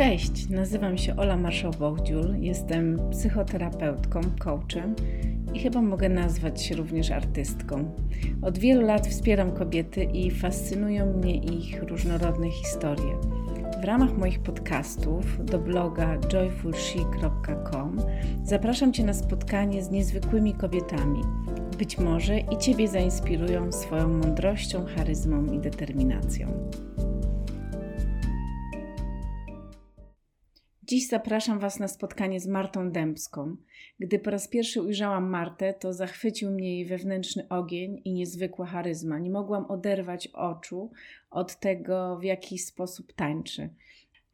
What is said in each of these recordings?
Cześć, nazywam się Ola Marszał-Bołdziul, jestem psychoterapeutką, coachem i chyba mogę nazwać się również artystką. Od wielu lat wspieram kobiety i fascynują mnie ich różnorodne historie. W ramach moich podcastów do bloga joyfulshe.com zapraszam Cię na spotkanie z niezwykłymi kobietami. Być może i Ciebie zainspirują swoją mądrością, charyzmą i determinacją. Dziś zapraszam Was na spotkanie z Martą Dębską. Gdy po raz pierwszy ujrzałam Martę, to zachwycił mnie jej wewnętrzny ogień i niezwykła charyzma. Nie mogłam oderwać oczu od tego, w jaki sposób tańczy.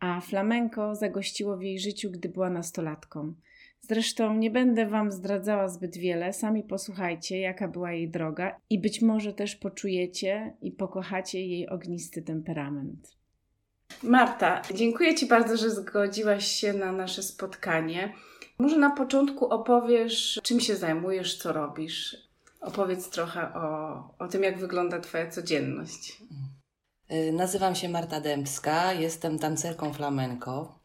A flamenko zagościło w jej życiu, gdy była nastolatką. Zresztą nie będę Wam zdradzała zbyt wiele, sami posłuchajcie, jaka była jej droga i być może też poczujecie i pokochacie jej ognisty temperament. Marta, dziękuję Ci bardzo, że zgodziłaś się na nasze spotkanie. Może na początku opowiesz, czym się zajmujesz, co robisz. Opowiedz trochę o, o tym, jak wygląda Twoja codzienność. Y, nazywam się Marta Dębska, jestem tancerką flamenco.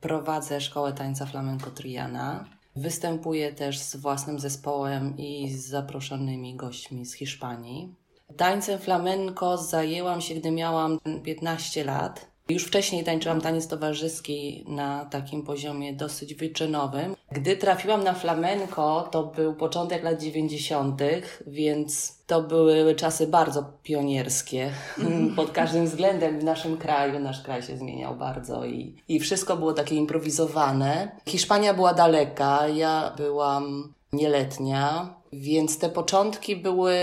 Prowadzę szkołę tańca flamenco Triana. Występuję też z własnym zespołem i z zaproszonymi gośćmi z Hiszpanii. Tańcem flamenco zajęłam się, gdy miałam 15 lat. Już wcześniej tańczyłam taniec towarzyski na takim poziomie dosyć wyczynowym. Gdy trafiłam na flamenco, to był początek lat 90., więc to były czasy bardzo pionierskie pod każdym względem w naszym kraju. Nasz kraj się zmieniał bardzo i, i wszystko było takie improwizowane. Hiszpania była daleka, ja byłam nieletnia. Więc te początki były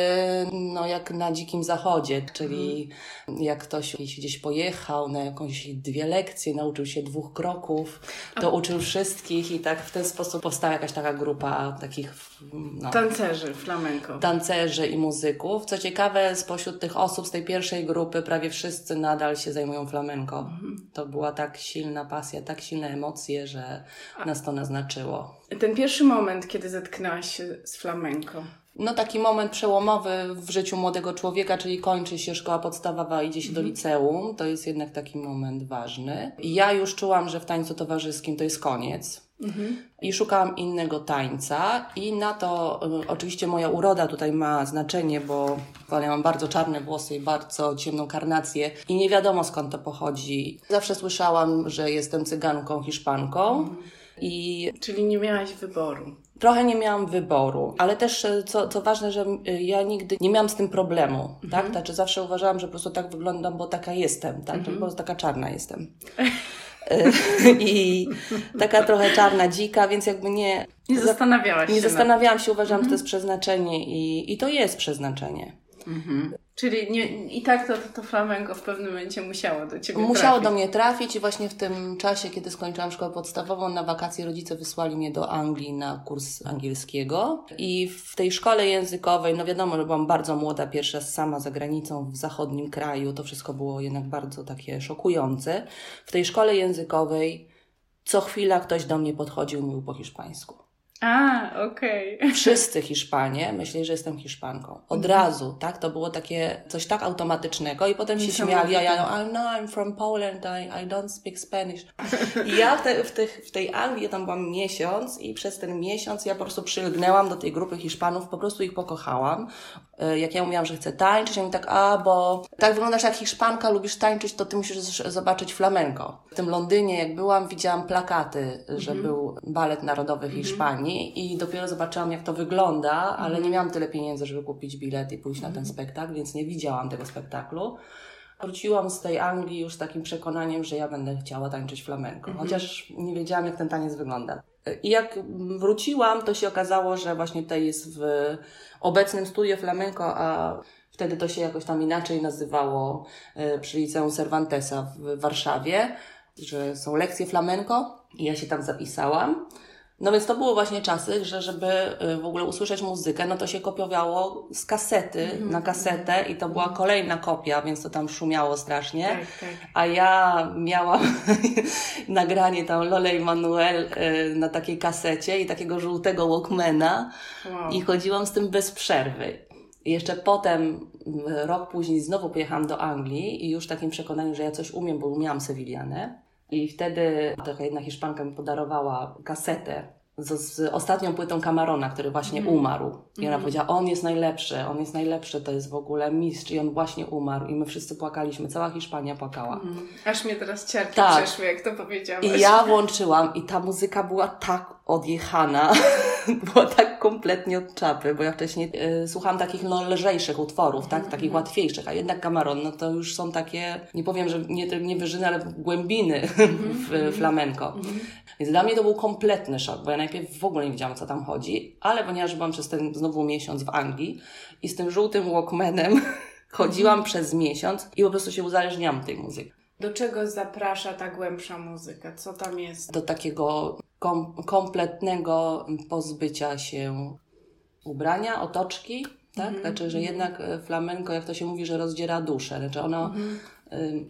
no, jak na dzikim zachodzie, czyli mhm. jak ktoś gdzieś pojechał na jakąś dwie lekcje, nauczył się dwóch kroków, to A... uczył wszystkich i tak w ten sposób powstała jakaś taka grupa takich no, tancerzy flamenco. Tancerzy i muzyków. Co ciekawe, spośród tych osób z tej pierwszej grupy prawie wszyscy nadal się zajmują flamenco. Mhm. To była tak silna pasja, tak silne emocje, że A... nas to naznaczyło. Ten pierwszy moment, kiedy zetknęłaś się z flamenco. No taki moment przełomowy w życiu młodego człowieka, czyli kończy się szkoła podstawowa, idzie się do mhm. liceum. To jest jednak taki moment ważny. Ja już czułam, że w tańcu towarzyskim to jest koniec. Mhm. I szukałam innego tańca, i na to y, oczywiście moja uroda tutaj ma znaczenie, bo ja mam bardzo czarne włosy i bardzo ciemną karnację, i nie wiadomo skąd to pochodzi. Zawsze słyszałam, że jestem cyganką, hiszpanką. Mhm. I... Czyli nie miałaś wyboru. Trochę nie miałam wyboru, ale też e, co, co ważne, że e, ja nigdy nie miałam z tym problemu, tak? mhm. tak? Znaczy zawsze uważałam, że po prostu tak wyglądam, bo taka jestem, tak? Mhm. Po prostu taka czarna jestem. E, I taka trochę czarna, dzika, więc jakby nie... Nie zastanawiałaś się. Nie zastanawiałam się, uważam, mhm. że to mhm. jest przeznaczenie i, i to jest przeznaczenie. Mhm. Czyli nie, i tak to, to flamenko w pewnym momencie musiało do Ciebie Musiało trafić. do mnie trafić i właśnie w tym czasie, kiedy skończyłam szkołę podstawową, na wakacje rodzice wysłali mnie do Anglii na kurs angielskiego. I w tej szkole językowej, no wiadomo, że byłam bardzo młoda, pierwsza sama za granicą w zachodnim kraju, to wszystko było jednak bardzo takie szokujące. W tej szkole językowej co chwila ktoś do mnie podchodził i mówił po hiszpańsku. A, okej. Okay. Wszyscy Hiszpanie myśleli, że jestem Hiszpanką. Od mhm. razu, tak? To było takie coś tak automatycznego i potem się śmiali, a ja, I know I'm from Poland, I, I don't speak Spanish. I ja w, te, w, tych, w tej Anglii ja tam byłam miesiąc i przez ten miesiąc ja po prostu przylgnęłam do tej grupy Hiszpanów, po prostu ich pokochałam. E, jak ja mówiłam, że chcę tańczyć, oni tak, a bo tak wyglądasz jak Hiszpanka, lubisz tańczyć, to ty musisz zobaczyć flamenko. W tym Londynie, jak byłam, widziałam plakaty, że mm -hmm. był balet narodowy mhm. Hiszpanii mm i dopiero zobaczyłam, jak to wygląda, ale mm -hmm. nie miałam tyle pieniędzy, żeby kupić bilet i pójść na ten mhm. spektakl, więc nie widziałam tego spektaklu. Wróciłam z tej Anglii już z takim przekonaniem, że ja będę chciała tańczyć flamenko, mhm. chociaż nie wiedziałam, jak ten taniec wygląda. I jak wróciłam, to się okazało, że właśnie tutaj jest w obecnym studio flamenco, a wtedy to się jakoś tam inaczej nazywało e, przy Liceum Cervantesa w Warszawie, że są lekcje flamenco i ja się tam zapisałam. No więc to było właśnie czasy, że żeby y, w ogóle usłyszeć muzykę, no to się kopiowało z kasety mm -hmm. na kasetę i to była kolejna kopia, więc to tam szumiało strasznie. Tak, tak. A ja miałam nagranie tam Lole i Manuel y, na takiej kasecie i takiego żółtego Walkmana wow. i chodziłam z tym bez przerwy. I jeszcze potem, rok później, znowu pojechałam do Anglii i już w takim przekonaniu, że ja coś umiem, bo umiałam sewilianę I wtedy taka jedna Hiszpanka mi podarowała kasetę z, z ostatnią płytą Camarona, który właśnie mm. umarł. I ona mm. powiedziała, on jest najlepszy, on jest najlepszy, to jest w ogóle mistrz i on właśnie umarł. I my wszyscy płakaliśmy, cała Hiszpania płakała. Mm. Aż mnie teraz ciarki tak. przeszły, jak to powiedziałaś. I ja włączyłam i ta muzyka była tak odjechana, była tak kompletnie od czapy, bo ja wcześniej y, słuchałam takich no, lżejszych utworów, tak, mm. takich łatwiejszych, a jednak Camaron, no to już są takie, nie powiem, że nie, nie wyżyny, ale głębiny w mhm. flamenko. Mhm. Więc dla mnie to był kompletny szok, bo ja najpierw w ogóle nie wiedziałam, co tam chodzi, ale ponieważ byłam przez ten znowu miesiąc w Anglii i z tym żółtym Walkmanem chodziłam mhm. przez miesiąc i po prostu się uzależniałam tej muzyki. Do czego zaprasza ta głębsza muzyka? Co tam jest? Do takiego kom kompletnego pozbycia się ubrania, otoczki, tak? Mm -hmm. Znaczy, że jednak e, flamenko, jak to się mówi, że rozdziera duszę. Znaczy ono mm -hmm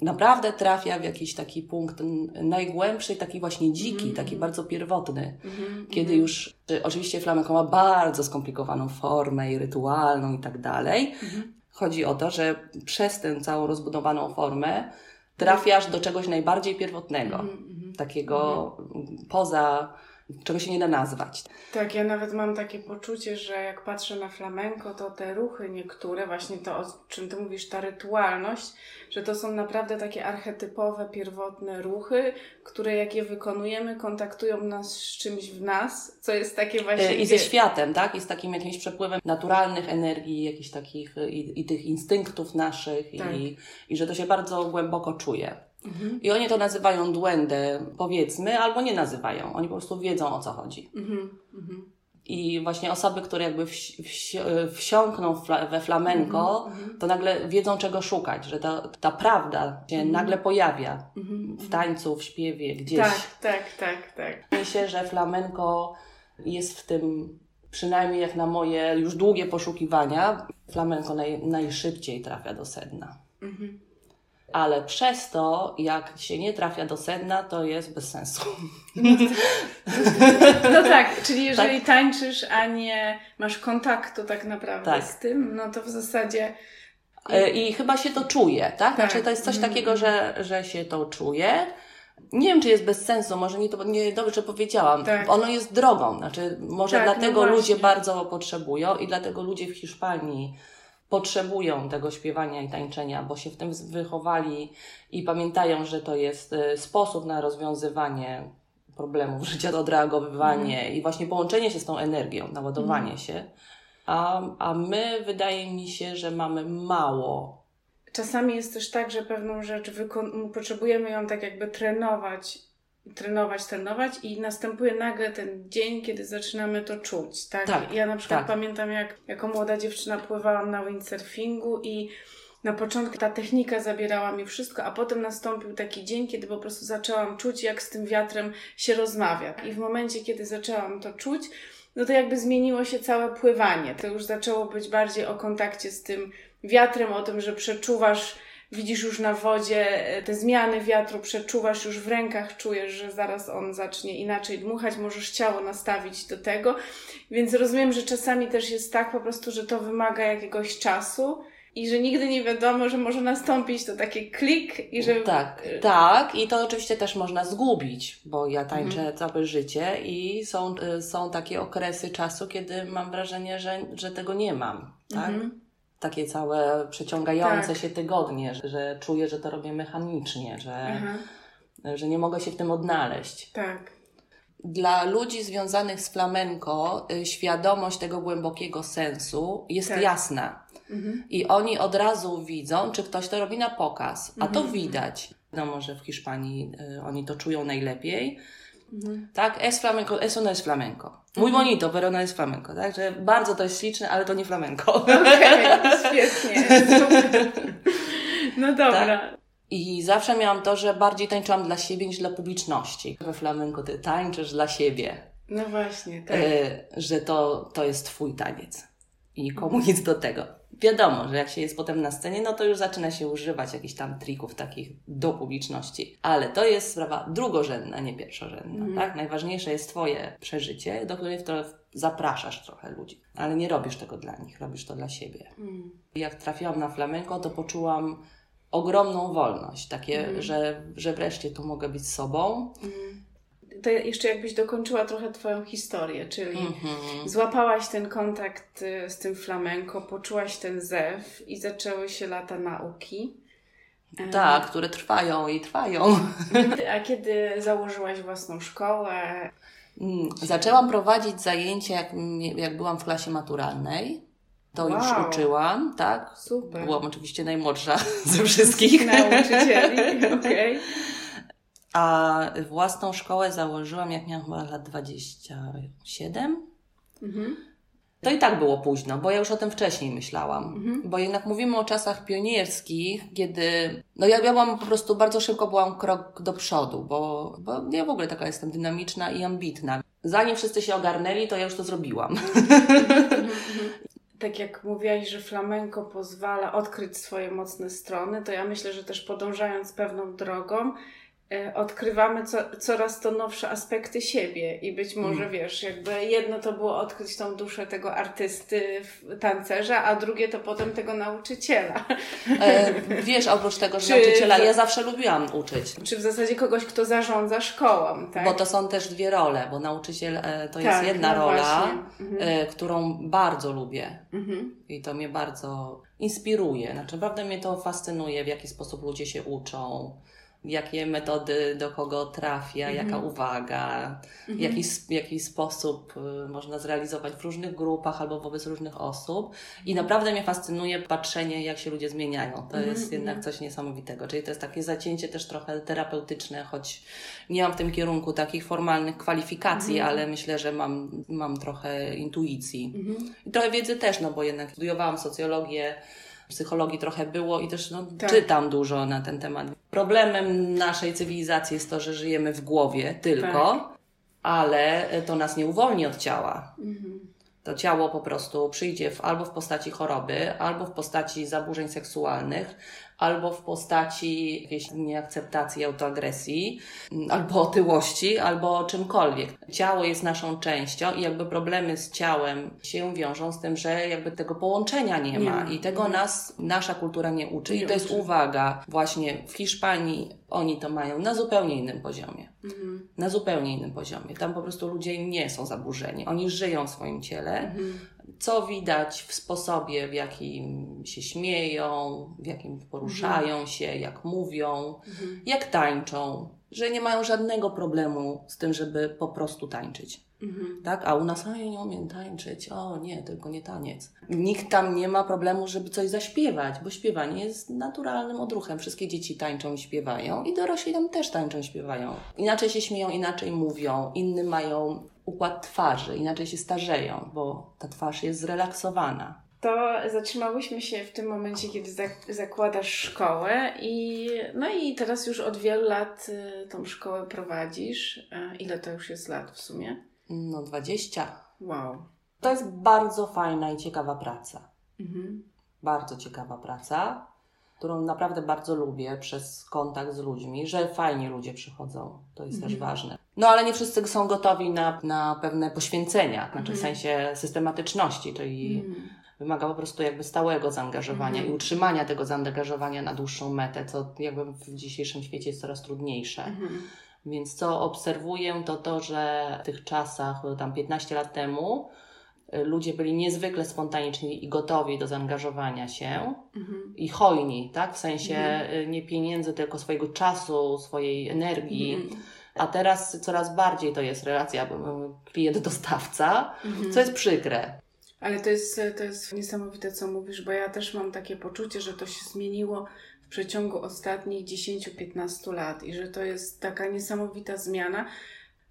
naprawdę trafia w jakiś taki punkt najgłębszy, taki właśnie dziki, mm -hmm. taki bardzo pierwotny, mm -hmm. kiedy już y, oczywiście flamenko ma bardzo skomplikowaną formę i rytualną i tak dalej. Chodzi o to, że przez tę całą rozbudowaną formę trafiasz do czegoś najbardziej pierwotnego, mhm, mhm. takiego mhm. poza czego się nie da nazwać. Tak, ja nawet mam takie poczucie, że jak patrzę na flamenko, to te ruchy niektóre, właśnie to, o czym ty mówisz, ta rytualność, że to są naprawdę takie archetypowe, pierwotne ruchy, które jak je wykonujemy, kontaktują nas z czymś w nas, co jest takie właśnie... I ze światem, tak? I z takim jakimś przepływem naturalnych energii, jakichś takich i, i tych instynktów naszych tak. i, i że to się bardzo głęboko czuje. Mhm. I oni to nazywają duendę, powiedzmy, albo nie nazywają. Oni po prostu wiedzą o co chodzi. Mhm. Mhm. I właśnie osoby, które jakby wsi, wsi, wsiąkną we flamenko, mhm, mhm. to nagle wiedzą czego szukać, że ta, ta prawda się mhm. nagle pojawia w tańcu, w śpiewie, gdzieś. Tak, tak, tak, tak. Myślę, że flamenko jest w tym, przynajmniej jak na moje już długie poszukiwania, flamenko naj, najszybciej trafia do sedna. Mhm ale przez to, jak się nie trafia do sedna, to jest bez sensu. No tak, czyli jeżeli tak? tańczysz, a nie masz kontaktu tak naprawdę tak. z tym, no to w zasadzie. E, I chyba się to czuje, tak? tak. Znaczy to jest coś mhm. takiego, że, że się to czuje. Nie wiem, czy jest bez sensu, może nie to nie dobrze powiedziałam. Tak. Ono jest drogą, znaczy może tak, no dlatego no ludzie bardzo potrzebują i dlatego ludzie w Hiszpanii potrzebują tego śpiewania i tańczenia, bo się w tym wychowali i pamiętają, że to jest y, sposób na rozwiązywanie problemów życia, odreagowywanie mm. i właśnie połączenie się z tą energią, naładowanie mm. się. A, a my, wydaje mi się, że mamy mało. Czasami jest też tak, że pewną rzecz potrzebujemy ją tak jakby trenować trenować, trenować i następuje nagle ten dzień, kiedy zaczynamy to czuć, tak? tak ja na przykład tak. pamiętam, jak jako młoda dziewczyna pływałam na windsurfingu i na początku ta technika zabierała mi wszystko, a potem nastąpił taki dzień, kiedy po prostu zaczęłam czuć, jak z tym wiatrem się rozmawia. I w momencie, kiedy zaczęłam to czuć, no to jakby zmieniło się całe pływanie. To już zaczęło być bardziej o kontakcie z tym wiatrem, o tym, że przeczuwasz widzisz już na wodzie e, te zmiany wiatru, przeczuwasz już w rękach, czujesz, że zaraz on zacznie inaczej dmuchać, możesz ciało nastawić do tego. Więc rozumiem, że czasami też jest tak po prostu, że to wymaga jakiegoś czasu i że nigdy nie wiadomo, że może nastąpić to taki klik i że... Tak, tak i to oczywiście też można zgubić, bo ja tańczę mhm. całe życie i są, y, są takie okresy czasu, kiedy mam wrażenie, że, że tego nie mam, tak? Mhm takie całe przeciągające tak. się tygodnie, że, że czuję, że to robię mechanicznie, że, że nie mogę się w tym odnaleźć. Tak. Dla ludzi związanych z flamenko y, świadomość tego głębokiego sensu jest tak. jasna. Mhm. I oni od razu widzą, czy ktoś to robi na pokaz, a mhm. to widać. No może w Hiszpanii y, oni to czują najlepiej, Mhm. Tak, es flamenco, eso no es flamenco. Mhm. bonito, pero no es flamenco. Tak, że bardzo to jest śliczne, ale to nie flamenco. Okej, okay, świetnie. No dobra. Tak? I zawsze miałam to, że bardziej tańczyłam dla siebie niż dla publiczności. We flamenco ty tańczysz dla siebie. No właśnie, tak. E, że to, to jest twój taniec. I komu nic do tego wiadomo, że jak się jest potem na scenie, no to już zaczyna się używać jakichś tam trików takich do publiczności. Ale to jest sprawa drugorzędna, nie pierwszorzędna, mm. tak? Najważniejsze jest Twoje przeżycie, do której zapraszasz trochę ludzi. Ale nie robisz tego dla nich, robisz to dla siebie. Mm. Jak trafiłam na flamenko, to poczułam ogromną wolność, takie, mm. że, że wreszcie tu mogę być sobą. Mm. To jeszcze jakbyś dokończyła trochę Twoją historię, czyli -hmm. złapałaś ten kontakt y, z tym flamenko, poczułaś ten zew i zaczęły się lata nauki. Tak, które trwają i trwają. A kiedy założyłaś własną szkołę? Mm, zaczęłam prowadzić zajęcia, jak, jak byłam w klasie maturalnej. To wow. już uczyłam, tak? Super. Byłam oczywiście najmłodsza ze wszystkich. Nauczycieli, okej. Okay. A własną szkołę założyłam, jak miałam chyba lat 27. Mhm. To i tak było późno, bo ja już o tym wcześniej myślałam. Mhm. Bo jednak mówimy o czasach pionierskich, kiedy. No ja, ja byłam po prostu bardzo szybko byłam krok do przodu, bo, bo ja w ogóle taka jestem dynamiczna i ambitna. Zanim wszyscy się ogarnęli, to ja już to zrobiłam. tak jak mówiłaś, że flamenko pozwala odkryć swoje mocne strony, to ja myślę, że też podążając pewną drogą, odkrywamy co, coraz to nowsze aspekty siebie i być może, mm. wiesz, jakby jedno to było odkryć tą duszę tego artysty, tancerza, a drugie to potem tego nauczyciela. E, wiesz, oprócz tego, że czy nauczyciela, ja zawsze lubiłam uczyć. Czy w zasadzie kogoś, kto zarządza szkołą, tak? Bo to są też dwie role, bo nauczyciel e, to tak, jest jedna no rola, mhm. e, którą bardzo lubię mhm. i to mnie bardzo inspiruje. Znaczy, naprawdę mnie to fascynuje, w jaki sposób ludzie się uczą jakie metody do kogo trafia, mhm. jaka uwaga, mhm. jaki, jaki sposób y, można zrealizować w różnych grupach albo wobec różnych osób. I naprawdę mnie fascynuje patrzenie, jak się ludzie zmieniają. To mhm. jest jednak mhm. coś niesamowitego. Czyli to jest takie zacięcie też trochę terapeutyczne, choć nie mam w tym kierunku takich formalnych kwalifikacji, ale myślę, że mam, mam trochę intuicji. I trochę wiedzy też, no bo jednak studiowałam socjologię, psychologii trochę było i też no, tak. czytam dużo na ten temat. Problemem naszej cywilizacji jest to, że żyjemy w głowie tylko, tak. ale to nas nie uwolni od ciała. Mhm. To ciało po prostu przyjdzie w, albo w postaci choroby, albo w postaci zaburzeń seksualnych, albo w postaci jakiejś nieakceptacji autoagresji, albo otyłości, albo czymkolwiek. Ciało jest naszą częścią i jakby problemy z ciałem się wiążą z tym, że jakby tego połączenia nie ma nie. i tego mhm. nas nasza kultura nie uczy. Nie I to jest uczy. uwaga, właśnie w Hiszpanii oni to mają na zupełnie innym poziomie. Mhm. Na zupełnie innym poziomie. Tam po prostu ludzie nie są zaburzeni. Oni żyją w swoim ciele. Mhm co widać w sposobie, w jakim się śmieją, w jakim poruszają mhm. się, jak mówią, mhm. jak tańczą, że nie mają żadnego problemu z tym, żeby po prostu tańczyć. Mhm. Tak? A u nas, a ja nie umiem tańczyć, o nie, tylko nie taniec. Nikt tam nie ma problemu, żeby coś zaśpiewać, bo śpiewanie jest naturalnym odruchem. Wszystkie dzieci tańczą i śpiewają i dorośli tam też tańczą i śpiewają. Inaczej się śmieją, inaczej mówią, inny mają układ twarzy, inaczej się starzeją, bo ta twarz jest zrelaksowana. To zatrzymałyśmy się w tym momencie, kiedy zakładasz szkołę i no i teraz już od wielu lat y, tą szkołę prowadzisz. Ile to już jest lat w sumie? No 20. Wow. To jest bardzo fajna i ciekawa praca. Mhm. Bardzo ciekawa praca którą naprawdę bardzo lubię przez kontakt z ludźmi, że fajni ludzie przychodzą. To jest mhm. też ważne. No ale nie wszyscy są gotowi na, na pewne poświęcenia, znaczy mhm. w sensie systematyczności, czyli mhm. wymaga po prostu jakby stałego zaangażowania i mhm. utrzymania tego zaangażowania na dłuższą metę, co jakby w dzisiejszym świecie jest coraz trudniejsze. Mhm. Więc co obserwuję, to to, że w tych czasach, tam 15 lat temu, ludzie byli niezwykle spontaniczni i gotowi do zaangażowania się mhm. i hojni, tak? W sensie mhm. Y, nie pieniędzy, tylko swojego czasu, swojej energii. Mhm. A teraz coraz bardziej to jest relacja y, klient-dostawca, mhm. co jest przykre. Ale to jest, to jest niesamowite, co mówisz, bo ja też mam takie poczucie, że to się zmieniło w przeciągu ostatnich 10-15 lat i że to jest taka niesamowita zmiana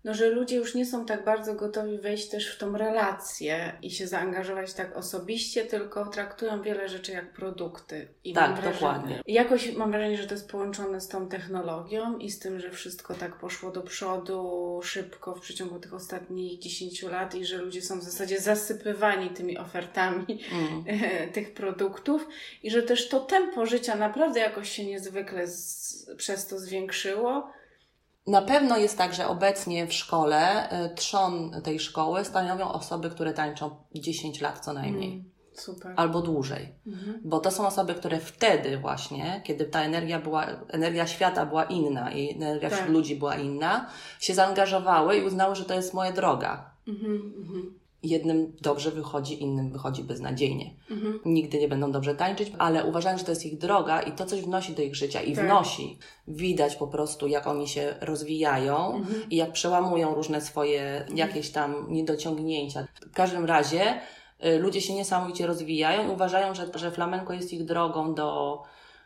no, że ludzie już nie są tak bardzo gotowi wejść też w tą relację i się zaangażować tak osobiście, tylko traktują wiele rzeczy jak produkty. I tak, wrażenie, dokładnie. Jakoś mam wrażenie, że to jest połączone z tą technologią i z tym, że wszystko tak poszło do przodu szybko w przeciągu tych ostatnich 10 lat i że ludzie są w zasadzie zasypywani tymi ofertami mm. tych produktów i że też to tempo życia naprawdę jakoś się niezwykle z, przez to zwiększyło na pewno jest tak, że obecnie w szkole y, trzon tej szkoły stanowią osoby, które tańczą 10 lat co najmniej. Mm, Super. albo dłużej. Mhm. Bo to są osoby, które wtedy właśnie, kiedy ta energia była, energia świata była inna i energia Tak. wśród ludzi była inna, się zaangażowały i uznały, że to jest moja droga. Mhm. Mhm. Jednym dobrze wychodzi, innym wychodzi beznadziejnie. Mhm. Nigdy nie będą dobrze tańczyć, ale uważają, że to jest ich droga i to coś wnosi do ich życia i Tak. wnosi. Widać po prostu, jak oni się rozwijają Mhm. i jak przełamują różne swoje jakieś tam niedociągnięcia. W każdym razie y, ludzie się niesamowicie rozwijają i uważają, że, że flamenko jest ich drogą do,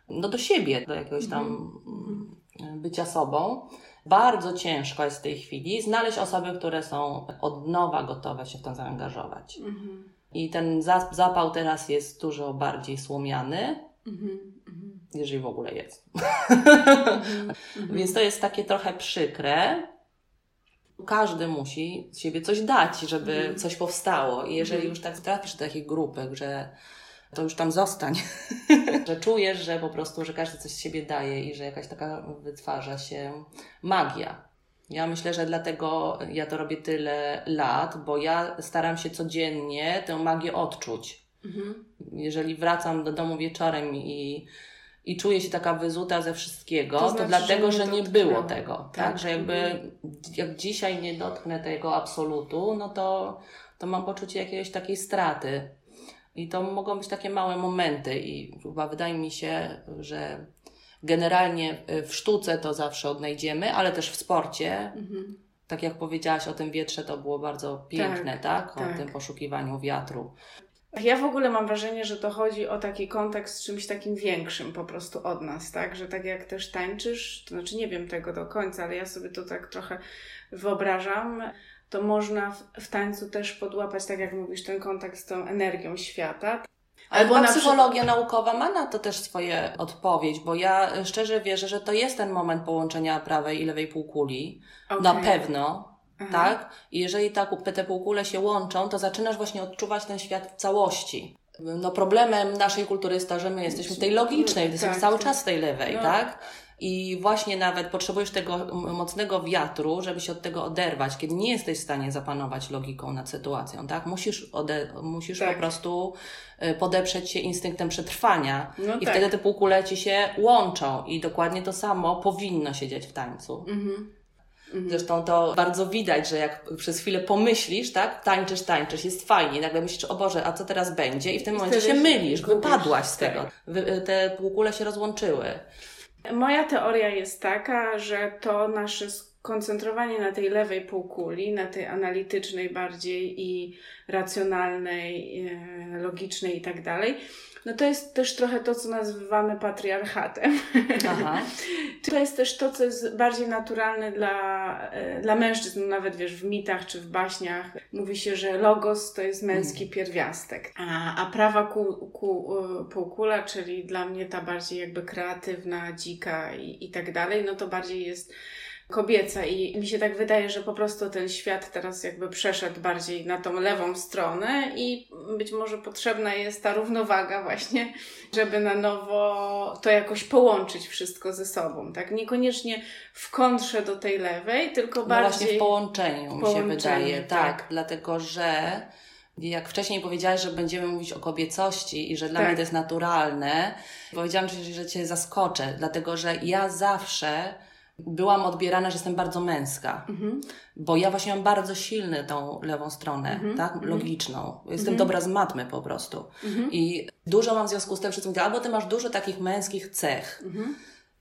no do siebie, do jakiegoś tam mm, bycia sobą. Bardzo ciężko jest w tej chwili znaleźć osoby, które są od nowa gotowe się w to zaangażować. Mhm. I ten za- zapał teraz jest dużo bardziej słomiany, Mhm. Mhm. jeżeli w ogóle jest. Mhm. Więc to jest takie trochę przykre. Każdy musi z siebie coś dać, żeby Mhm. coś powstało. I jeżeli Mhm. już tak trafisz do takiej grupy, że to już tam zostań, że czujesz, że po prostu, że każdy coś z siebie daje i że jakaś taka wytwarza się magia. Ja myślę, że dlatego ja to robię tyle lat, bo ja staram się codziennie tę magię odczuć. Mhm. Jeżeli wracam do domu wieczorem i, i czuję się taka wyzuta ze wszystkiego, To to, znaczy, że że nie nie nie było tego. Tak, Tak. że jakby Mhm. jak dzisiaj nie dotknę tego absolutu, no to, to mam poczucie jakiejś takiej straty. I to mogą być takie małe momenty i chyba wydaje mi się, że generalnie w sztuce to zawsze odnajdziemy, ale też w sporcie. Mhm. Tak jak powiedziałaś o tym wietrze, to było bardzo piękne, tak? O tak. tym poszukiwaniu wiatru. Ja w ogóle mam wrażenie, że to chodzi o taki kontakt z czymś takim większym po prostu od nas, tak? Że tak jak też tańczysz, to znaczy nie wiem tego do końca, ale ja sobie to tak trochę wyobrażam, to można w, w tańcu też podłapać, tak jak mówisz, ten kontakt z tą energią świata. Albo na psychologia naukowa ma na to też swoje odpowiedź, bo ja y, szczerze wierzę, że to jest ten moment połączenia prawej i lewej półkuli. Okej. Na pewno, Aha. tak? I jeżeli ta, te półkule się łączą, to zaczynasz właśnie odczuwać ten świat w całości. No problemem naszej kultury jest to, że my jesteśmy w tej logicznej, Tak, jesteśmy cały tak. czas w tej lewej, No. tak? I właśnie nawet potrzebujesz tego mocnego wiatru, żeby się od tego oderwać, kiedy nie jesteś w stanie zapanować logiką nad sytuacją, tak? Musisz, ode, musisz Tak. po prostu y, podeprzeć się instynktem przetrwania No i tak. wtedy te półkule ci się łączą i dokładnie to samo powinno się dziać w tańcu. Mhm. Mhm. Zresztą to bardzo widać, że jak przez chwilę pomyślisz, tak, tańczysz, tańczysz, jest fajnie, nagle myślisz, o Boże, a co teraz będzie? I w tym I momencie się mylisz, wypadłaś z tak. tego. Wy, te półkule się rozłączyły. Moja teoria jest taka, że to nasze skoncentrowanie na tej lewej półkuli, na tej analitycznej bardziej i racjonalnej, e, logicznej i tak dalej, no to jest też trochę to, co nazywamy patriarchatem. Aha. To jest też to, co jest bardziej naturalne dla, e, dla mężczyzn, no nawet wiesz, w mitach czy w baśniach mówi się, że logos to jest męski pierwiastek, a, a prawa ku, ku, e, półkula, czyli dla mnie ta bardziej jakby kreatywna, dzika i, i tak dalej, no to bardziej jest kobieca i mi się tak wydaje, że po prostu ten świat teraz jakby przeszedł bardziej na tą lewą stronę i być może potrzebna jest ta równowaga właśnie, żeby na nowo to jakoś połączyć wszystko ze sobą, tak? Niekoniecznie w kontrze do tej lewej, tylko No bardziej... właśnie w połączeniu, mi się połączeniu, wydaje, tak. tak. Dlatego, że jak wcześniej powiedziałaś, że będziemy mówić o kobiecości i że dla Tak. mnie to jest naturalne, powiedziałam Ci, że Cię zaskoczę, dlatego, że ja zawsze byłam odbierana, że jestem bardzo męska. Mhm. Bo ja właśnie mam bardzo silny tą lewą stronę, Mhm, tak? mhm. Logiczną. Jestem dobra z matmy po prostu. I dużo mam w związku z tym, wszyscy mówią, albo ty masz dużo takich męskich cech,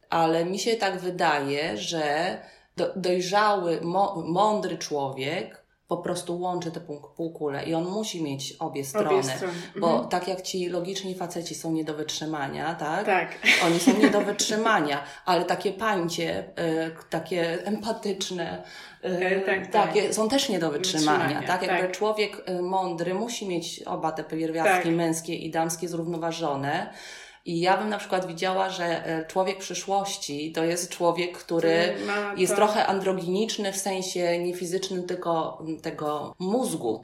ale mi się tak wydaje, że do, dojrzały, mądry człowiek po prostu łączy te pół, półkule i on musi mieć obie strony. Obie strony. Bo Mhm. tak jak ci logiczni faceci są nie do wytrzymania, tak? Tak. Oni są nie do wytrzymania, ale takie pańcie, e, takie empatyczne, e, E, tak, tak. takie są też nie do wytrzymania. Wytrzymania, Tak? Jakby tak. człowiek e, mądry musi mieć oba te pierwiastki Tak. męskie i damskie zrównoważone. I ja bym na przykład widziała, że e, człowiek przyszłości to jest człowiek, który Ma jest to- trochę androginiczny w sensie nie fizycznym, tylko tego mózgu.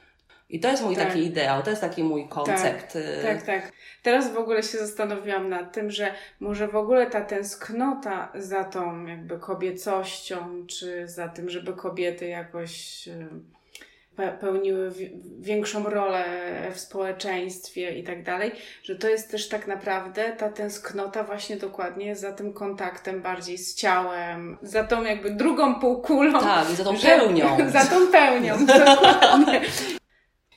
I to jest mój Tak. taki ideał, to jest taki mój koncept. e, Tak, tak. Teraz w ogóle się zastanowiłam nad tym, że może w ogóle ta tęsknota za tą jakby kobiecością, czy za tym, żeby kobiety jakoś pełniły większą rolę w społeczeństwie i tak dalej, że to jest też tak naprawdę ta tęsknota właśnie dokładnie za tym kontaktem bardziej z ciałem, za tą jakby drugą półkulą. Tak, za tą pełnią. za tą pełnią, dokładnie.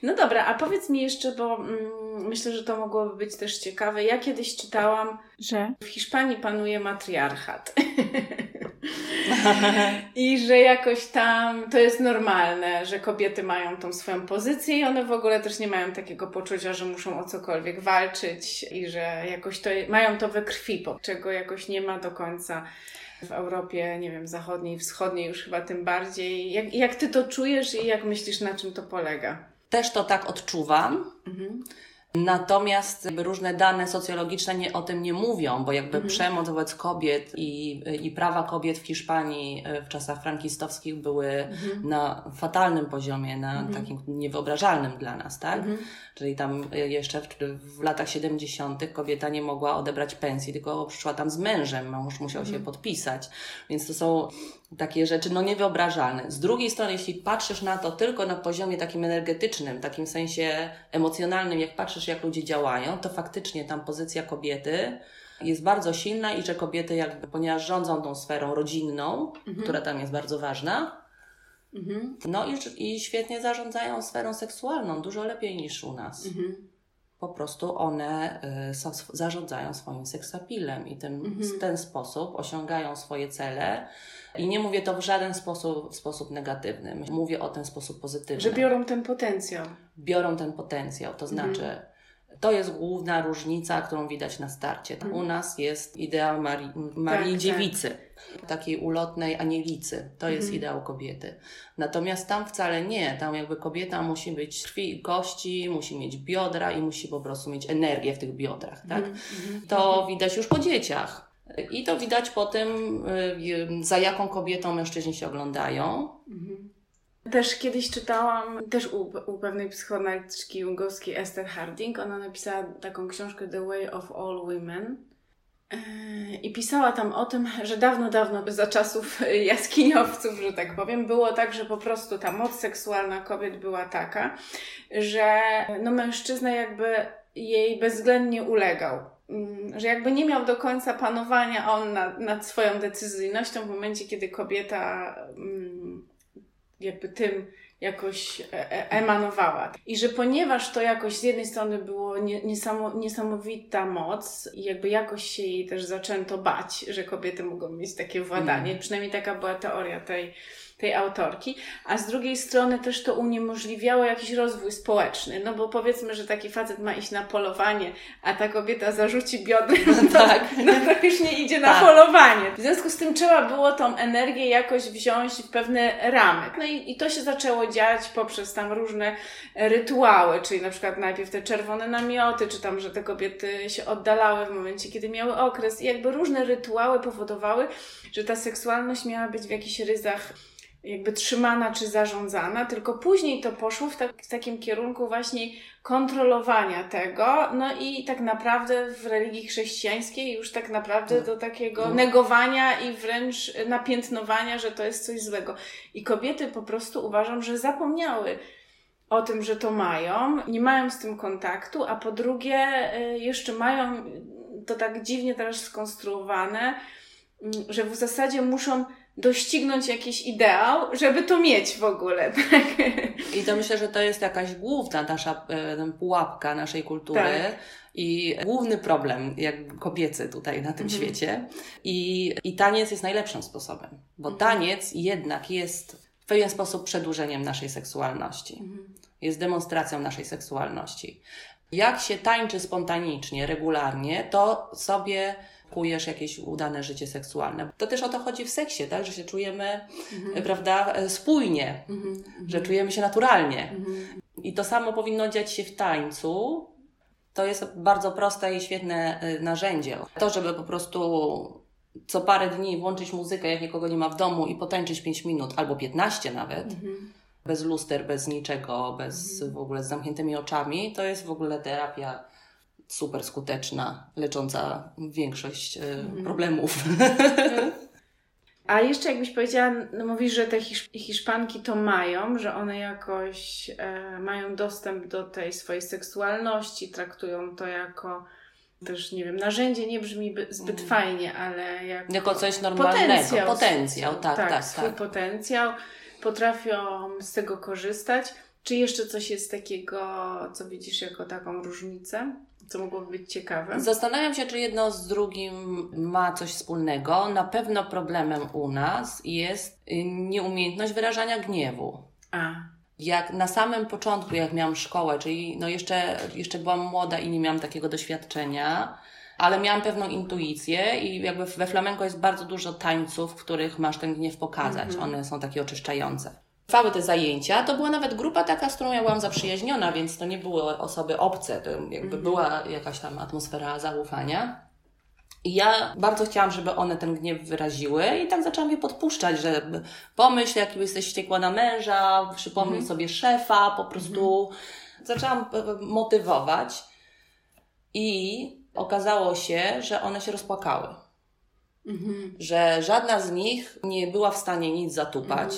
No dobra, a powiedz mi jeszcze, bo mm, myślę, że to mogłoby być też ciekawe. Ja kiedyś czytałam, że w Hiszpanii panuje matriarchat. I że jakoś tam to jest normalne, że kobiety mają tą swoją pozycję i one w ogóle też nie mają takiego poczucia, że muszą o cokolwiek walczyć i że jakoś to mają to we krwi, czego jakoś nie ma do końca w Europie, nie wiem, zachodniej, wschodniej już chyba tym bardziej. Jak, jak ty to czujesz i jak myślisz, na czym to polega? Też to tak odczuwam. Mhm. Natomiast różne dane socjologiczne nie, o tym nie mówią, bo jakby mhm. przemoc wobec kobiet i, i prawa kobiet w Hiszpanii e, w czasach frankistowskich były mhm. na fatalnym poziomie, na mhm. takim niewyobrażalnym dla nas, tak? Mhm. Czyli tam e, jeszcze w, w, latach 70. kobieta nie mogła odebrać pensji, tylko przyszła tam z mężem, mąż musiał się mhm. podpisać. Więc to są takie rzeczy no niewyobrażalne. Z drugiej strony, jeśli patrzysz na to tylko na poziomie takim energetycznym, takim sensie emocjonalnym, jak patrzysz, jak ludzie działają, to faktycznie tam pozycja kobiety jest bardzo silna i że kobiety jakby, ponieważ rządzą tą sferą rodzinną, mhm. która tam jest bardzo ważna, mhm. no i, i świetnie zarządzają sferą seksualną, dużo lepiej niż u nas. Mhm po prostu one y, zarządzają swoim seksapilem i tym, mhm. w ten sposób osiągają swoje cele. I nie mówię to w żaden sposób, sposób negatywny. Mówię o ten sposób pozytywny. Że biorą ten potencjał. Biorą ten potencjał, to mhm. To jest główna różnica, którą widać na starcie. Mhm. U nas jest ideał Marii, Marii tak, Dziewicy. Tak takiej ulotnej anielicy. To jest mhm. ideał kobiety. Natomiast tam wcale nie. Tam jakby kobieta musi być krwi i kości, musi mieć biodra i musi po prostu mieć energię w tych biodrach, tak? Mhm. mhm. To widać już po dzieciach. I to widać po tym, y, za jaką kobietą mężczyźni się oglądają. Mhm. Też kiedyś czytałam, też u, u pewnej psychoanalityczki jungowskiej Esther Harding, ona napisała taką książkę The Way of All Women. I pisała tam o tym, że dawno, dawno za czasów jaskiniowców, że tak powiem, było tak, że po prostu ta moc seksualna kobiet była taka, że no mężczyzna jakby jej bezwzględnie ulegał. Mm, że jakby nie miał do końca panowania on nad, nad swoją decyzyjnością w momencie, kiedy kobieta mm, jakby tym jakoś e, e, emanowała. I że ponieważ to jakoś z jednej strony było niesamowita moc i jakby jakoś się jej też zaczęto bać, że kobiety mogą mieć takie władanie, mm. przynajmniej taka była teoria tej tej autorki, a z drugiej strony też to uniemożliwiało jakiś rozwój społeczny, no bo powiedzmy, że taki facet ma iść na polowanie, a ta kobieta zarzuci biodry, no, to, tak. no to już nie idzie na tak. polowanie. W związku z tym trzeba było tą energię jakoś wziąć w pewne ramy. No i, i to się zaczęło dziać poprzez tam różne rytuały, czyli na przykład najpierw te czerwone namioty, czy tam, że te kobiety się oddalały w momencie, kiedy miały okres. I jakby różne rytuały powodowały, że ta seksualność miała być w jakichś ryzach jakby trzymana czy zarządzana, tylko później to poszło w, tak, w, takim kierunku właśnie kontrolowania tego, no i tak naprawdę w religii chrześcijańskiej już tak naprawdę no. do takiego no. negowania i wręcz napiętnowania, że to jest coś złego. I kobiety po prostu uważam, że zapomniały o tym, że to mają, nie mają z tym kontaktu, a po drugie y, jeszcze mają to tak dziwnie teraz skonstruowane, mm, że w zasadzie muszą doścignąć jakiś ideał, żeby to mieć w ogóle. Tak? I to myślę, że to jest jakaś główna nasza e, pułapka naszej kultury. Tak. I główny problem, jak kobiecy tutaj na tym mhm. świecie. I, I taniec jest najlepszym sposobem, bo mhm. taniec jednak jest w pewien sposób przedłużeniem naszej seksualności. Mhm. Jest demonstracją naszej seksualności. Jak się tańczy spontanicznie, regularnie, to sobie kujesz jakieś udane życie seksualne. To też o to chodzi w seksie, tak? Że się czujemy, mhm. prawda, e, spójnie, mhm. że czujemy się naturalnie. Mhm. I to samo powinno dziać się w tańcu. To jest bardzo proste i świetne e, narzędzie. To, żeby po prostu co parę dni włączyć muzykę, jak nikogo nie ma w domu i potańczyć 5 minut albo 15 nawet, mhm. bez luster, bez niczego, bez mhm. w ogóle z zamkniętymi oczami, to jest w ogóle terapia super skuteczna, lecząca większość mm. problemów. A jeszcze jakbyś powiedziała, no mówisz, że te Hisz- Hiszpanki to mają, że one jakoś e, mają dostęp do tej swojej seksualności, traktują to jako też, nie wiem, narzędzie nie brzmi by- zbyt Mm. fajnie, ale jako, Jako coś normalnego. Potencjał. Potencjał, tak, tak, tak. swój potencjał, potrafią z tego korzystać. Czy jeszcze coś jest takiego, co widzisz jako taką różnicę, co mogłoby być ciekawe? Zastanawiam się, czy jedno z drugim ma coś wspólnego. Na pewno problemem u nas jest y, nieumiejętność wyrażania gniewu. A, Jak na samym początku, jak miałam szkołę, czyli no jeszcze, jeszcze byłam młoda i nie miałam takiego doświadczenia, ale miałam pewną intuicję i jakby we flamenko jest bardzo dużo tańców, w których masz ten gniew pokazać. One są takie oczyszczające. Trwały te zajęcia, to była nawet grupa taka, z którą ja byłam zaprzyjaźniona, więc to nie były osoby obce, to jakby była jakaś tam atmosfera zaufania. I ja bardzo chciałam, żeby one ten gniew wyraziły i tak zaczęłam je podpuszczać, że pomyśl, jaki jesteś wściekła na męża, przypomnij sobie szefa, po prostu. Zaczęłam e, motywować i okazało się, że one się rozpłakały. mhm, Że żadna z nich nie była w stanie nic zatupać,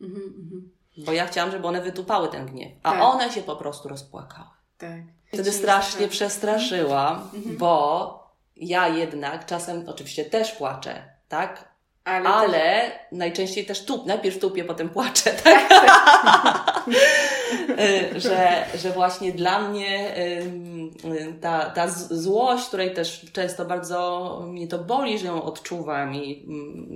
mhm, mhm. bo ja chciałam, żeby one wytupały ten gniew, a Tak. one się po prostu rozpłakały. Tak. Wtedy strasznie tak. przestraszyłam, bo ja jednak czasem oczywiście też płaczę, tak? Ale, Ale najczęściej też tup, najpierw tupię, potem płaczę, tak? Że, że właśnie dla mnie ta, ta złość, której też często bardzo mnie to boli, że ją odczuwam i,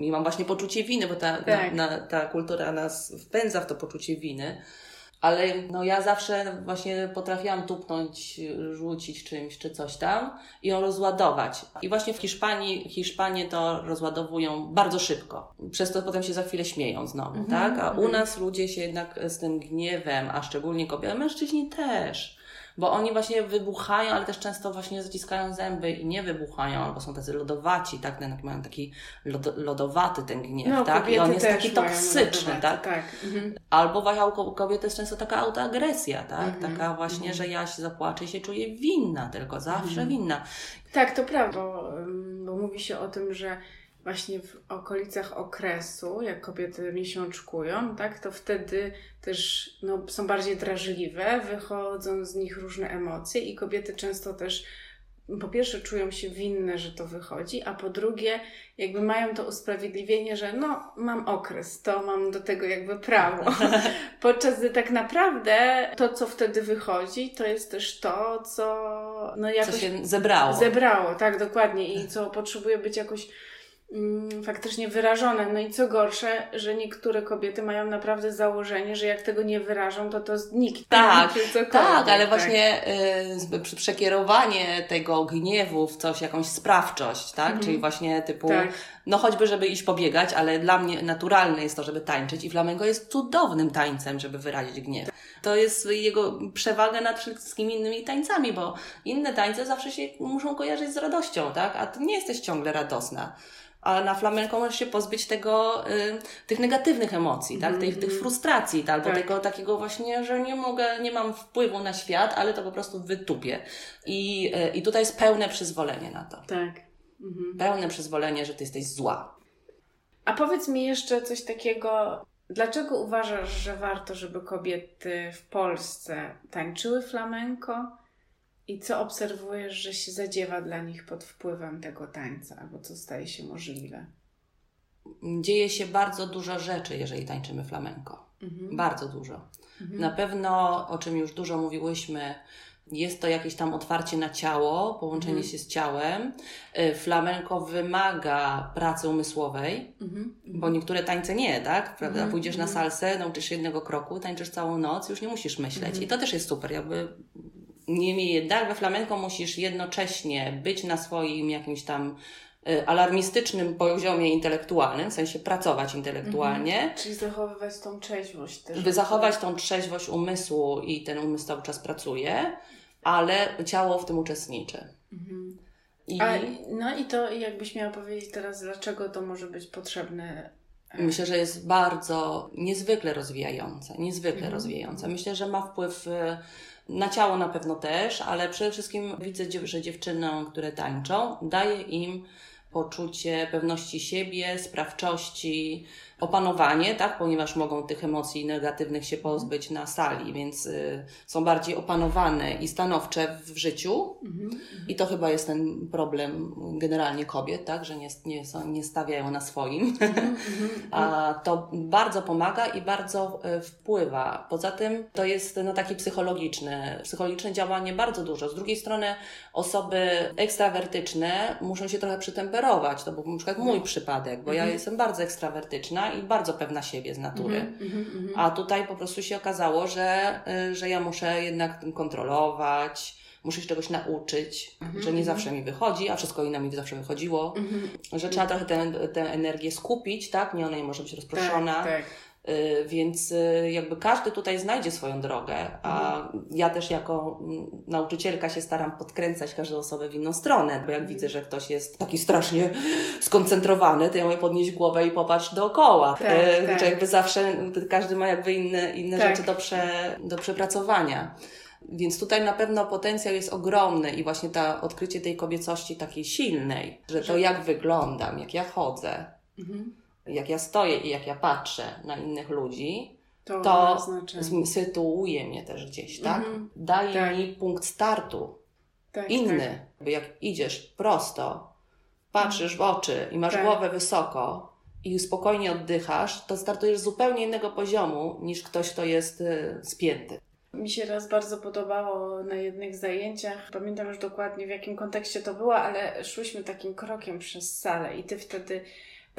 i mam właśnie poczucie winy, bo ta, Tak. na, na, ta kultura nas wpędza w to poczucie winy. Ale no ja zawsze właśnie potrafiłam tupnąć, rzucić czymś czy coś tam i ją rozładować. I właśnie w Hiszpanii, Hiszpanie to rozładowują bardzo szybko. Przez to potem się za chwilę śmieją znowu, tak? A u nas ludzie się jednak z tym gniewem, a szczególnie kobiety, a mężczyźni też. Bo oni właśnie wybuchają, ale też często właśnie zaciskają zęby i nie wybuchają, albo są tacy lodowaci, tak? Ten- Mają taki lodo, lodowaty ten gniew, no, tak? I on jest taki toksyczny, lodowaty, tak? Tak. Mhm. Albo właśnie u kobiety jest często taka autoagresja, tak? Mhm, Taka właśnie, że ja się zapłaczę i się czuję winna, tylko zawsze Mhm. winna. Tak, to prawda, bo, bo mówi się o tym, że właśnie w okolicach okresu, jak kobiety miesiączkują, tak, to wtedy też no, są bardziej drażliwe, wychodzą z nich różne emocje i kobiety często też po pierwsze czują się winne, że to wychodzi, a po drugie jakby mają to usprawiedliwienie, że no mam okres, to mam do tego jakby prawo. Podczas gdy tak naprawdę to, co wtedy wychodzi, to jest też to, co no Co jakoś się zebrało. zebrało, tak, dokładnie. I co potrzebuje być jakoś faktycznie wyrażone. No i co gorsze, że niektóre kobiety mają naprawdę założenie, że jak tego nie wyrażą, to to zniknie. Tak, Tak, ale właśnie y, przekierowanie tego gniewu w coś, jakąś sprawczość, tak? Czyli właśnie typu, Tak. no choćby, żeby iść pobiegać, ale dla mnie naturalne jest to, żeby tańczyć i flamenco jest cudownym tańcem, żeby wyrazić gniew. To jest jego przewaga nad wszystkimi innymi tańcami, bo inne tańce zawsze się muszą kojarzyć z radością, tak? A ty nie jesteś ciągle radosna. A na flamenco możesz się pozbyć tego, y, tych negatywnych emocji, tak? Tych, tych frustracji, tak? albo Tak. tego takiego właśnie, że nie mogę, nie mam wpływu na świat, ale to po prostu wytupię. I, y, i tutaj jest pełne przyzwolenie na to. Tak. Mhm. Pełne przyzwolenie, że ty jesteś zła. A powiedz mi jeszcze coś takiego. Dlaczego uważasz, że warto, żeby kobiety w Polsce tańczyły flamenko? I co obserwujesz, że się zadziewa dla nich pod wpływem tego tańca, albo co staje się możliwe? Dzieje się bardzo dużo rzeczy, jeżeli tańczymy flamenko. Mhm. Bardzo dużo. Na pewno, o czym już dużo mówiłyśmy, jest to jakieś tam otwarcie na ciało, połączenie Mhm. się z ciałem. Y, Flamenko wymaga pracy umysłowej, Mhm. bo niektóre tańce nie, tak? Prawda? Mhm, Pójdziesz na mhm. salsę, nauczysz się jednego kroku, tańczysz całą noc, już nie musisz myśleć. Mhm. I to też jest super, jakby. Niemniej jednak we flamenko musisz jednocześnie być na swoim jakimś tam y, alarmistycznym poziomie intelektualnym, w sensie pracować intelektualnie, Czyli zachowywać tą trzeźwość też. by zachować tą trzeźwość umysłu i ten umysł cały czas pracuje, ale ciało w tym uczestniczy. Mhm. I A, no i to jakbyś miała powiedzieć teraz, dlaczego to może być potrzebne? myślę, że jest bardzo niezwykle rozwijające, niezwykle Mhm. rozwijające. Myślę, że ma wpływ y, na ciało na pewno też, ale przede wszystkim widzę, że dziewczynom, które tańczą, daje im poczucie pewności siebie, sprawczości, opanowanie, tak, ponieważ mogą tych emocji negatywnych się pozbyć na sali, więc y, są bardziej opanowane i stanowcze w życiu. Mhm. I to chyba jest ten problem generalnie kobiet, tak, że nie, nie, są, nie stawiają na swoim. Mhm, mhm, A to bardzo pomaga i bardzo y, wpływa. Poza tym to jest no, takie psychologiczne, psychologiczne działanie bardzo dużo. Z drugiej strony osoby ekstrawertyczne muszą się trochę przytemperować. To był na przykład mój przypadek, bo ja jestem bardzo ekstrawertyczna i bardzo pewna siebie z natury. Mm -hmm, A tutaj po prostu się okazało, że, y, że ja muszę jednak kontrolować, muszę się czegoś nauczyć, mm -hmm, że nie mhm. zawsze mi wychodzi, a wszystko inne mi zawsze wychodziło, mm -hmm. że trzeba trochę tę, tę energię skupić, tak? Nie ona nie może być rozproszona. Tak, tak. Y, więc y, jakby każdy tutaj znajdzie swoją drogę, a ja też jako mm, nauczycielka się staram podkręcać każdą osobę w inną stronę, bo jak widzę, że ktoś jest taki strasznie skoncentrowany, to ja mówię podnieść głowę i popatrz dookoła. Tak, y, tak. Jakby zawsze każdy ma jakby inne, inne tak. rzeczy do, prze, do przepracowania. Więc tutaj na pewno potencjał jest ogromny i właśnie ta odkrycie tej kobiecości takiej silnej, że to jak wyglądam, jak ja chodzę. Mhm jak ja stoję i jak ja patrzę na innych ludzi, to, to sytuuje mnie też gdzieś, tak? Mhm. Daje tak. mi punkt startu. Tak, inny. Tak. Jak idziesz prosto, patrzysz w oczy i masz tak. głowę wysoko i spokojnie oddychasz, to startujesz z zupełnie innego poziomu niż ktoś, kto jest y, spięty. Mi się raz bardzo podobało na jednych zajęciach. Pamiętam już dokładnie w jakim kontekście to było, ale szłyśmy takim krokiem przez salę i ty wtedy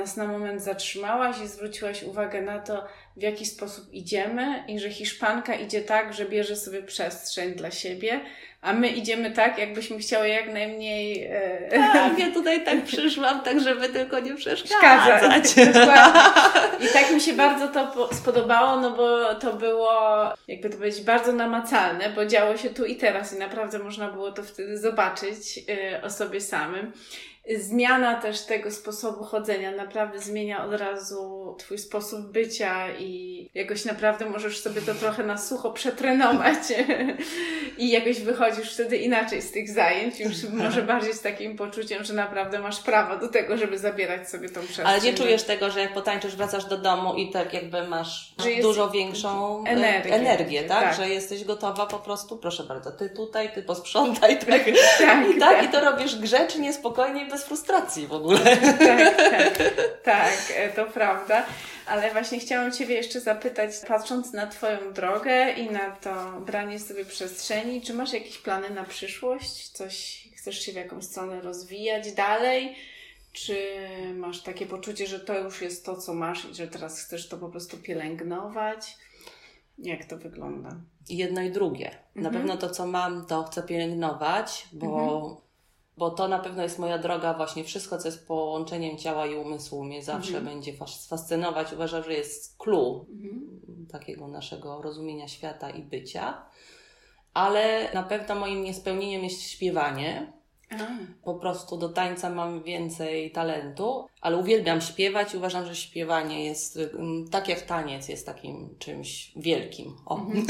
nas na moment zatrzymałaś i zwróciłaś uwagę na to, w jaki sposób idziemy i że Hiszpanka idzie tak, że bierze sobie przestrzeń dla siebie, a my idziemy tak, jakbyśmy chciały jak najmniej... E... Tak, ja tutaj tak przyszłam, tak żeby tylko nie przeszkadzać. I tak mi się bardzo to spodobało, no bo to było, jakby to powiedzieć, bardzo namacalne, bo działo się tu i teraz i naprawdę można było to wtedy zobaczyć e, o sobie samym zmiana też tego sposobu chodzenia naprawdę zmienia od razu Twój sposób bycia i jakoś naprawdę możesz sobie to trochę na sucho przetrenować i jakoś wychodzisz wtedy inaczej z tych zajęć, już może bardziej z takim poczuciem, że naprawdę masz prawo do tego, żeby zabierać sobie tą przestrzeń. Ale nie czujesz tego, że jak potańczysz, wracasz do domu i tak jakby masz dużo większą energię, energię tak? tak? Że jesteś gotowa po prostu, proszę bardzo, ty tutaj, ty posprzątaj, tak? tak, I, tak, tak, I to robisz grzecznie, spokojnie, bez frustracji w ogóle. Tak, tak, tak, e, to prawda. Ale właśnie chciałam Ciebie jeszcze zapytać, patrząc na Twoją drogę i na to branie sobie przestrzeni, czy masz jakieś plany na przyszłość? Coś chcesz się w jakąś stronę rozwijać dalej? Czy masz takie poczucie, że to już jest to, co masz i że teraz chcesz to po prostu pielęgnować? Jak to wygląda? Jedno i drugie. Na mhm. pewno to, co mam, to chcę pielęgnować, bo mhm bo to na pewno jest moja droga, właśnie wszystko, co jest połączeniem ciała i umysłu, mnie zawsze mhm. będzie fascynować. Uważam, że jest clue mhm. takiego naszego rozumienia świata i bycia. Ale na pewno moim niespełnieniem jest śpiewanie. Po prostu do tańca mam więcej talentu, ale uwielbiam śpiewać i uważam, że śpiewanie jest, mm, tak jak taniec, jest takim czymś wielkim. Mhm.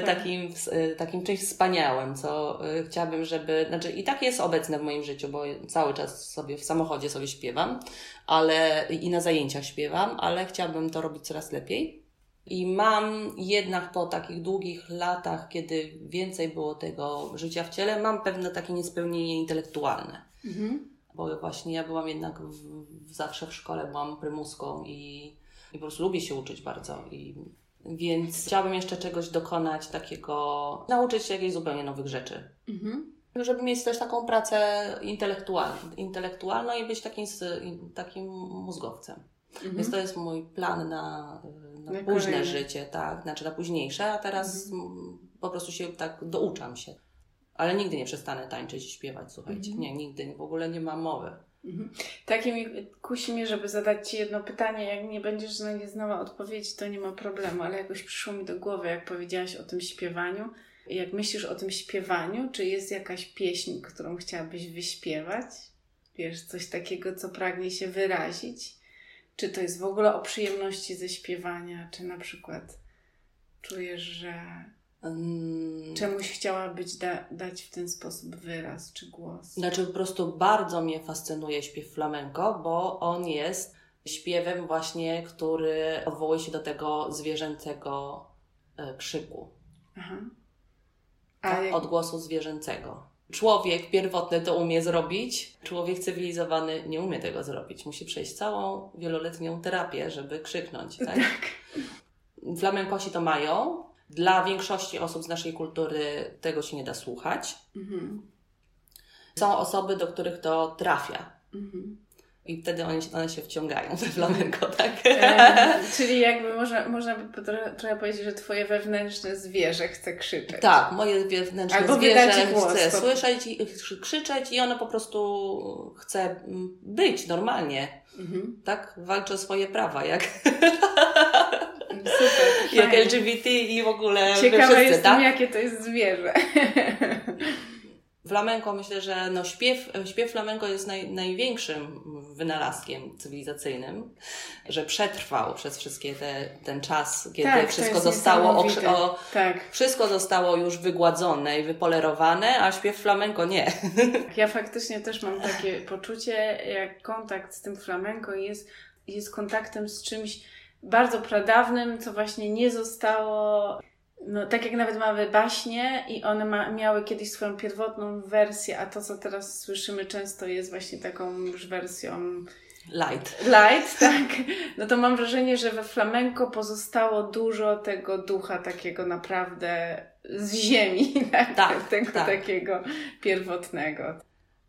takim, e, takim czymś wspaniałym, co e, chciałabym, żeby. Znaczy, i tak jest obecne w moim życiu, bo cały czas sobie w samochodzie sobie śpiewam, ale i na zajęciach śpiewam, ale chciałabym to robić coraz lepiej. I mam jednak po takich długich latach, kiedy więcej było tego życia w ciele, mam pewne takie niespełnienie intelektualne. Mhm. Bo właśnie ja byłam jednak w, zawsze w szkole, byłam prymuską i, i po prostu lubię się uczyć bardzo. I, więc chciałabym jeszcze czegoś dokonać takiego, nauczyć się jakichś zupełnie nowych rzeczy. Mhm. Żeby mieć też taką pracę intelektualną, intelektualną i być takim, takim mózgowcem. Mhm. Więc to jest mój plan na, na, na późne kolejne. życie, tak, znaczy na późniejsze, a teraz mhm. po prostu się tak douczam się. Ale nigdy nie przestanę tańczyć i śpiewać, słuchajcie. Mhm. Nie, nigdy, w ogóle nie mam mowy. Mhm. Takie mi kusi mnie, żeby zadać Ci jedno pytanie. Jak nie będziesz na nie znała odpowiedzi, to nie ma problemu, ale jakoś przyszło mi do głowy, jak powiedziałaś o tym śpiewaniu. Jak myślisz o tym śpiewaniu, czy jest jakaś pieśń, którą chciałabyś wyśpiewać? Wiesz, coś takiego, co pragnie się wyrazić? Czy to jest w ogóle o przyjemności ze śpiewania, czy na przykład czujesz, że Um, Czemuś chciała być da, dać w ten sposób wyraz czy głos? Znaczy po prostu bardzo mnie fascynuje śpiew flamenco, bo on jest śpiewem właśnie, który odwołuje się do tego zwierzęcego e, krzyku. Aha. Tak, jak... Odgłosu zwierzęcego. Człowiek pierwotny to umie zrobić, człowiek cywilizowany nie umie tego zrobić. Musi przejść całą wieloletnią terapię, żeby krzyknąć. Tak? tak. Flamenkosi to mają. Dla większości osób z naszej kultury tego się nie da słuchać. Mhm. Są osoby, do których to trafia. Mhm. I wtedy one się, one się wciągają we flamenko, tak? E, czyli jakby można, można by trochę powiedzieć, że twoje wewnętrzne zwierzę chce krzyczeć. Tak, moje wewnętrzne Albo zwierzę chce to... słyszeć i krzyczeć i ono po prostu chce być normalnie. Mhm. Tak? Walczy o swoje prawa, jak... Super, jak LGBT i w ogóle Ciekawa wszyscy, jestem, tak? jakie to jest zwierzę. Flamenko myślę, że no śpiew, śpiew flamenko jest naj, największym wynalazkiem cywilizacyjnym, że przetrwał przez wszystkie te, ten czas, kiedy tak, wszystko zostało o, tak. wszystko zostało już wygładzone i wypolerowane, a śpiew flamenko nie. Ja faktycznie też mam takie poczucie, jak kontakt z tym flamenko jest, jest kontaktem z czymś bardzo pradawnym, co właśnie nie zostało no, tak jak nawet mamy baśnie i one ma, miały kiedyś swoją pierwotną wersję, a to, co teraz słyszymy często jest właśnie taką już wersją light. Light, tak. No to mam wrażenie, że we flamenco pozostało dużo tego ducha takiego naprawdę z ziemi, tak? tak tego tak. takiego pierwotnego.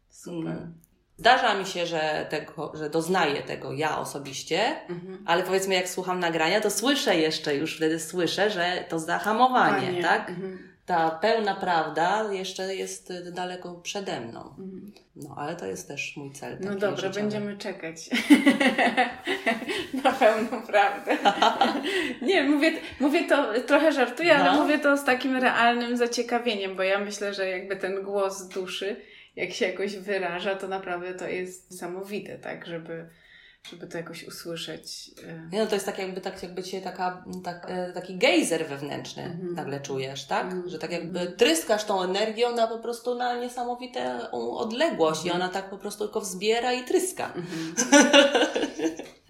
Super. Mm. Zdarza mi się, że, tego, że doznaję tego ja osobiście, mhm. ale powiedzmy, jak słucham nagrania, to słyszę jeszcze, już wtedy słyszę, że to zahamowanie, Panie. tak? Mhm. Ta pełna prawda jeszcze jest daleko przede mną. Mhm. No, ale to jest też mój cel. No dobra, życiowy. będziemy czekać na pełną prawdę. Nie, mówię, mówię to, trochę żartuję, no. ale mówię to z takim realnym zaciekawieniem, bo ja myślę, że jakby ten głos duszy jak się jakoś wyraża, to naprawdę to jest niesamowite, tak, żeby, żeby to jakoś usłyszeć. E. No to jest tak jakby, tak jakby cię taka, tak, e, taki gejzer wewnętrzny mm-hmm. nagle czujesz, tak? Mm-hmm. Że tak jakby mhm. tryskasz tą energią na po prostu na niesamowitą odległość mm-hmm. i ona tak po prostu tylko wzbiera i tryska. Mhm.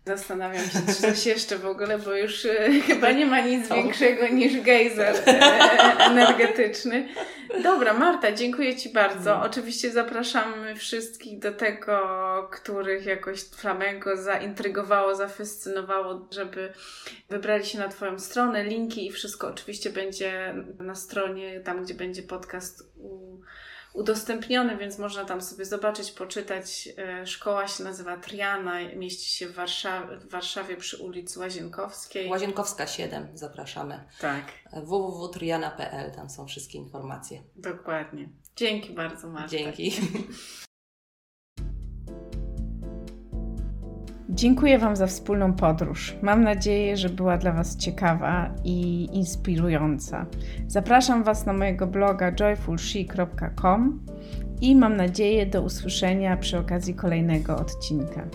Zastanawiam się, czy coś jeszcze w ogóle, bo już e, chyba nie ma nic większego niż gejzer energetyczny. Dobra, Marta, dziękuję Ci bardzo. Mm. Oczywiście zapraszamy wszystkich do tego, których jakoś flamenko zaintrygowało, zafascynowało, żeby wybrali się na Twoją stronę. Linki i wszystko oczywiście będzie na stronie, tam gdzie będzie podcast u udostępniony, więc można tam sobie zobaczyć, poczytać. E, szkoła się nazywa Triana, mieści się w Warszawie, w Warszawie przy ulicy Łazienkowskiej. Łazienkowska 7, zapraszamy. Tak. www.triana.pl, tam są wszystkie informacje. Dokładnie. Dzięki bardzo, Marta. Dzięki. Dziękuję Wam za wspólną podróż. Mam nadzieję, że była dla Was ciekawa i inspirująca. Zapraszam Was na mojego bloga joyfulshe.com i mam nadzieję do usłyszenia przy okazji kolejnego odcinka.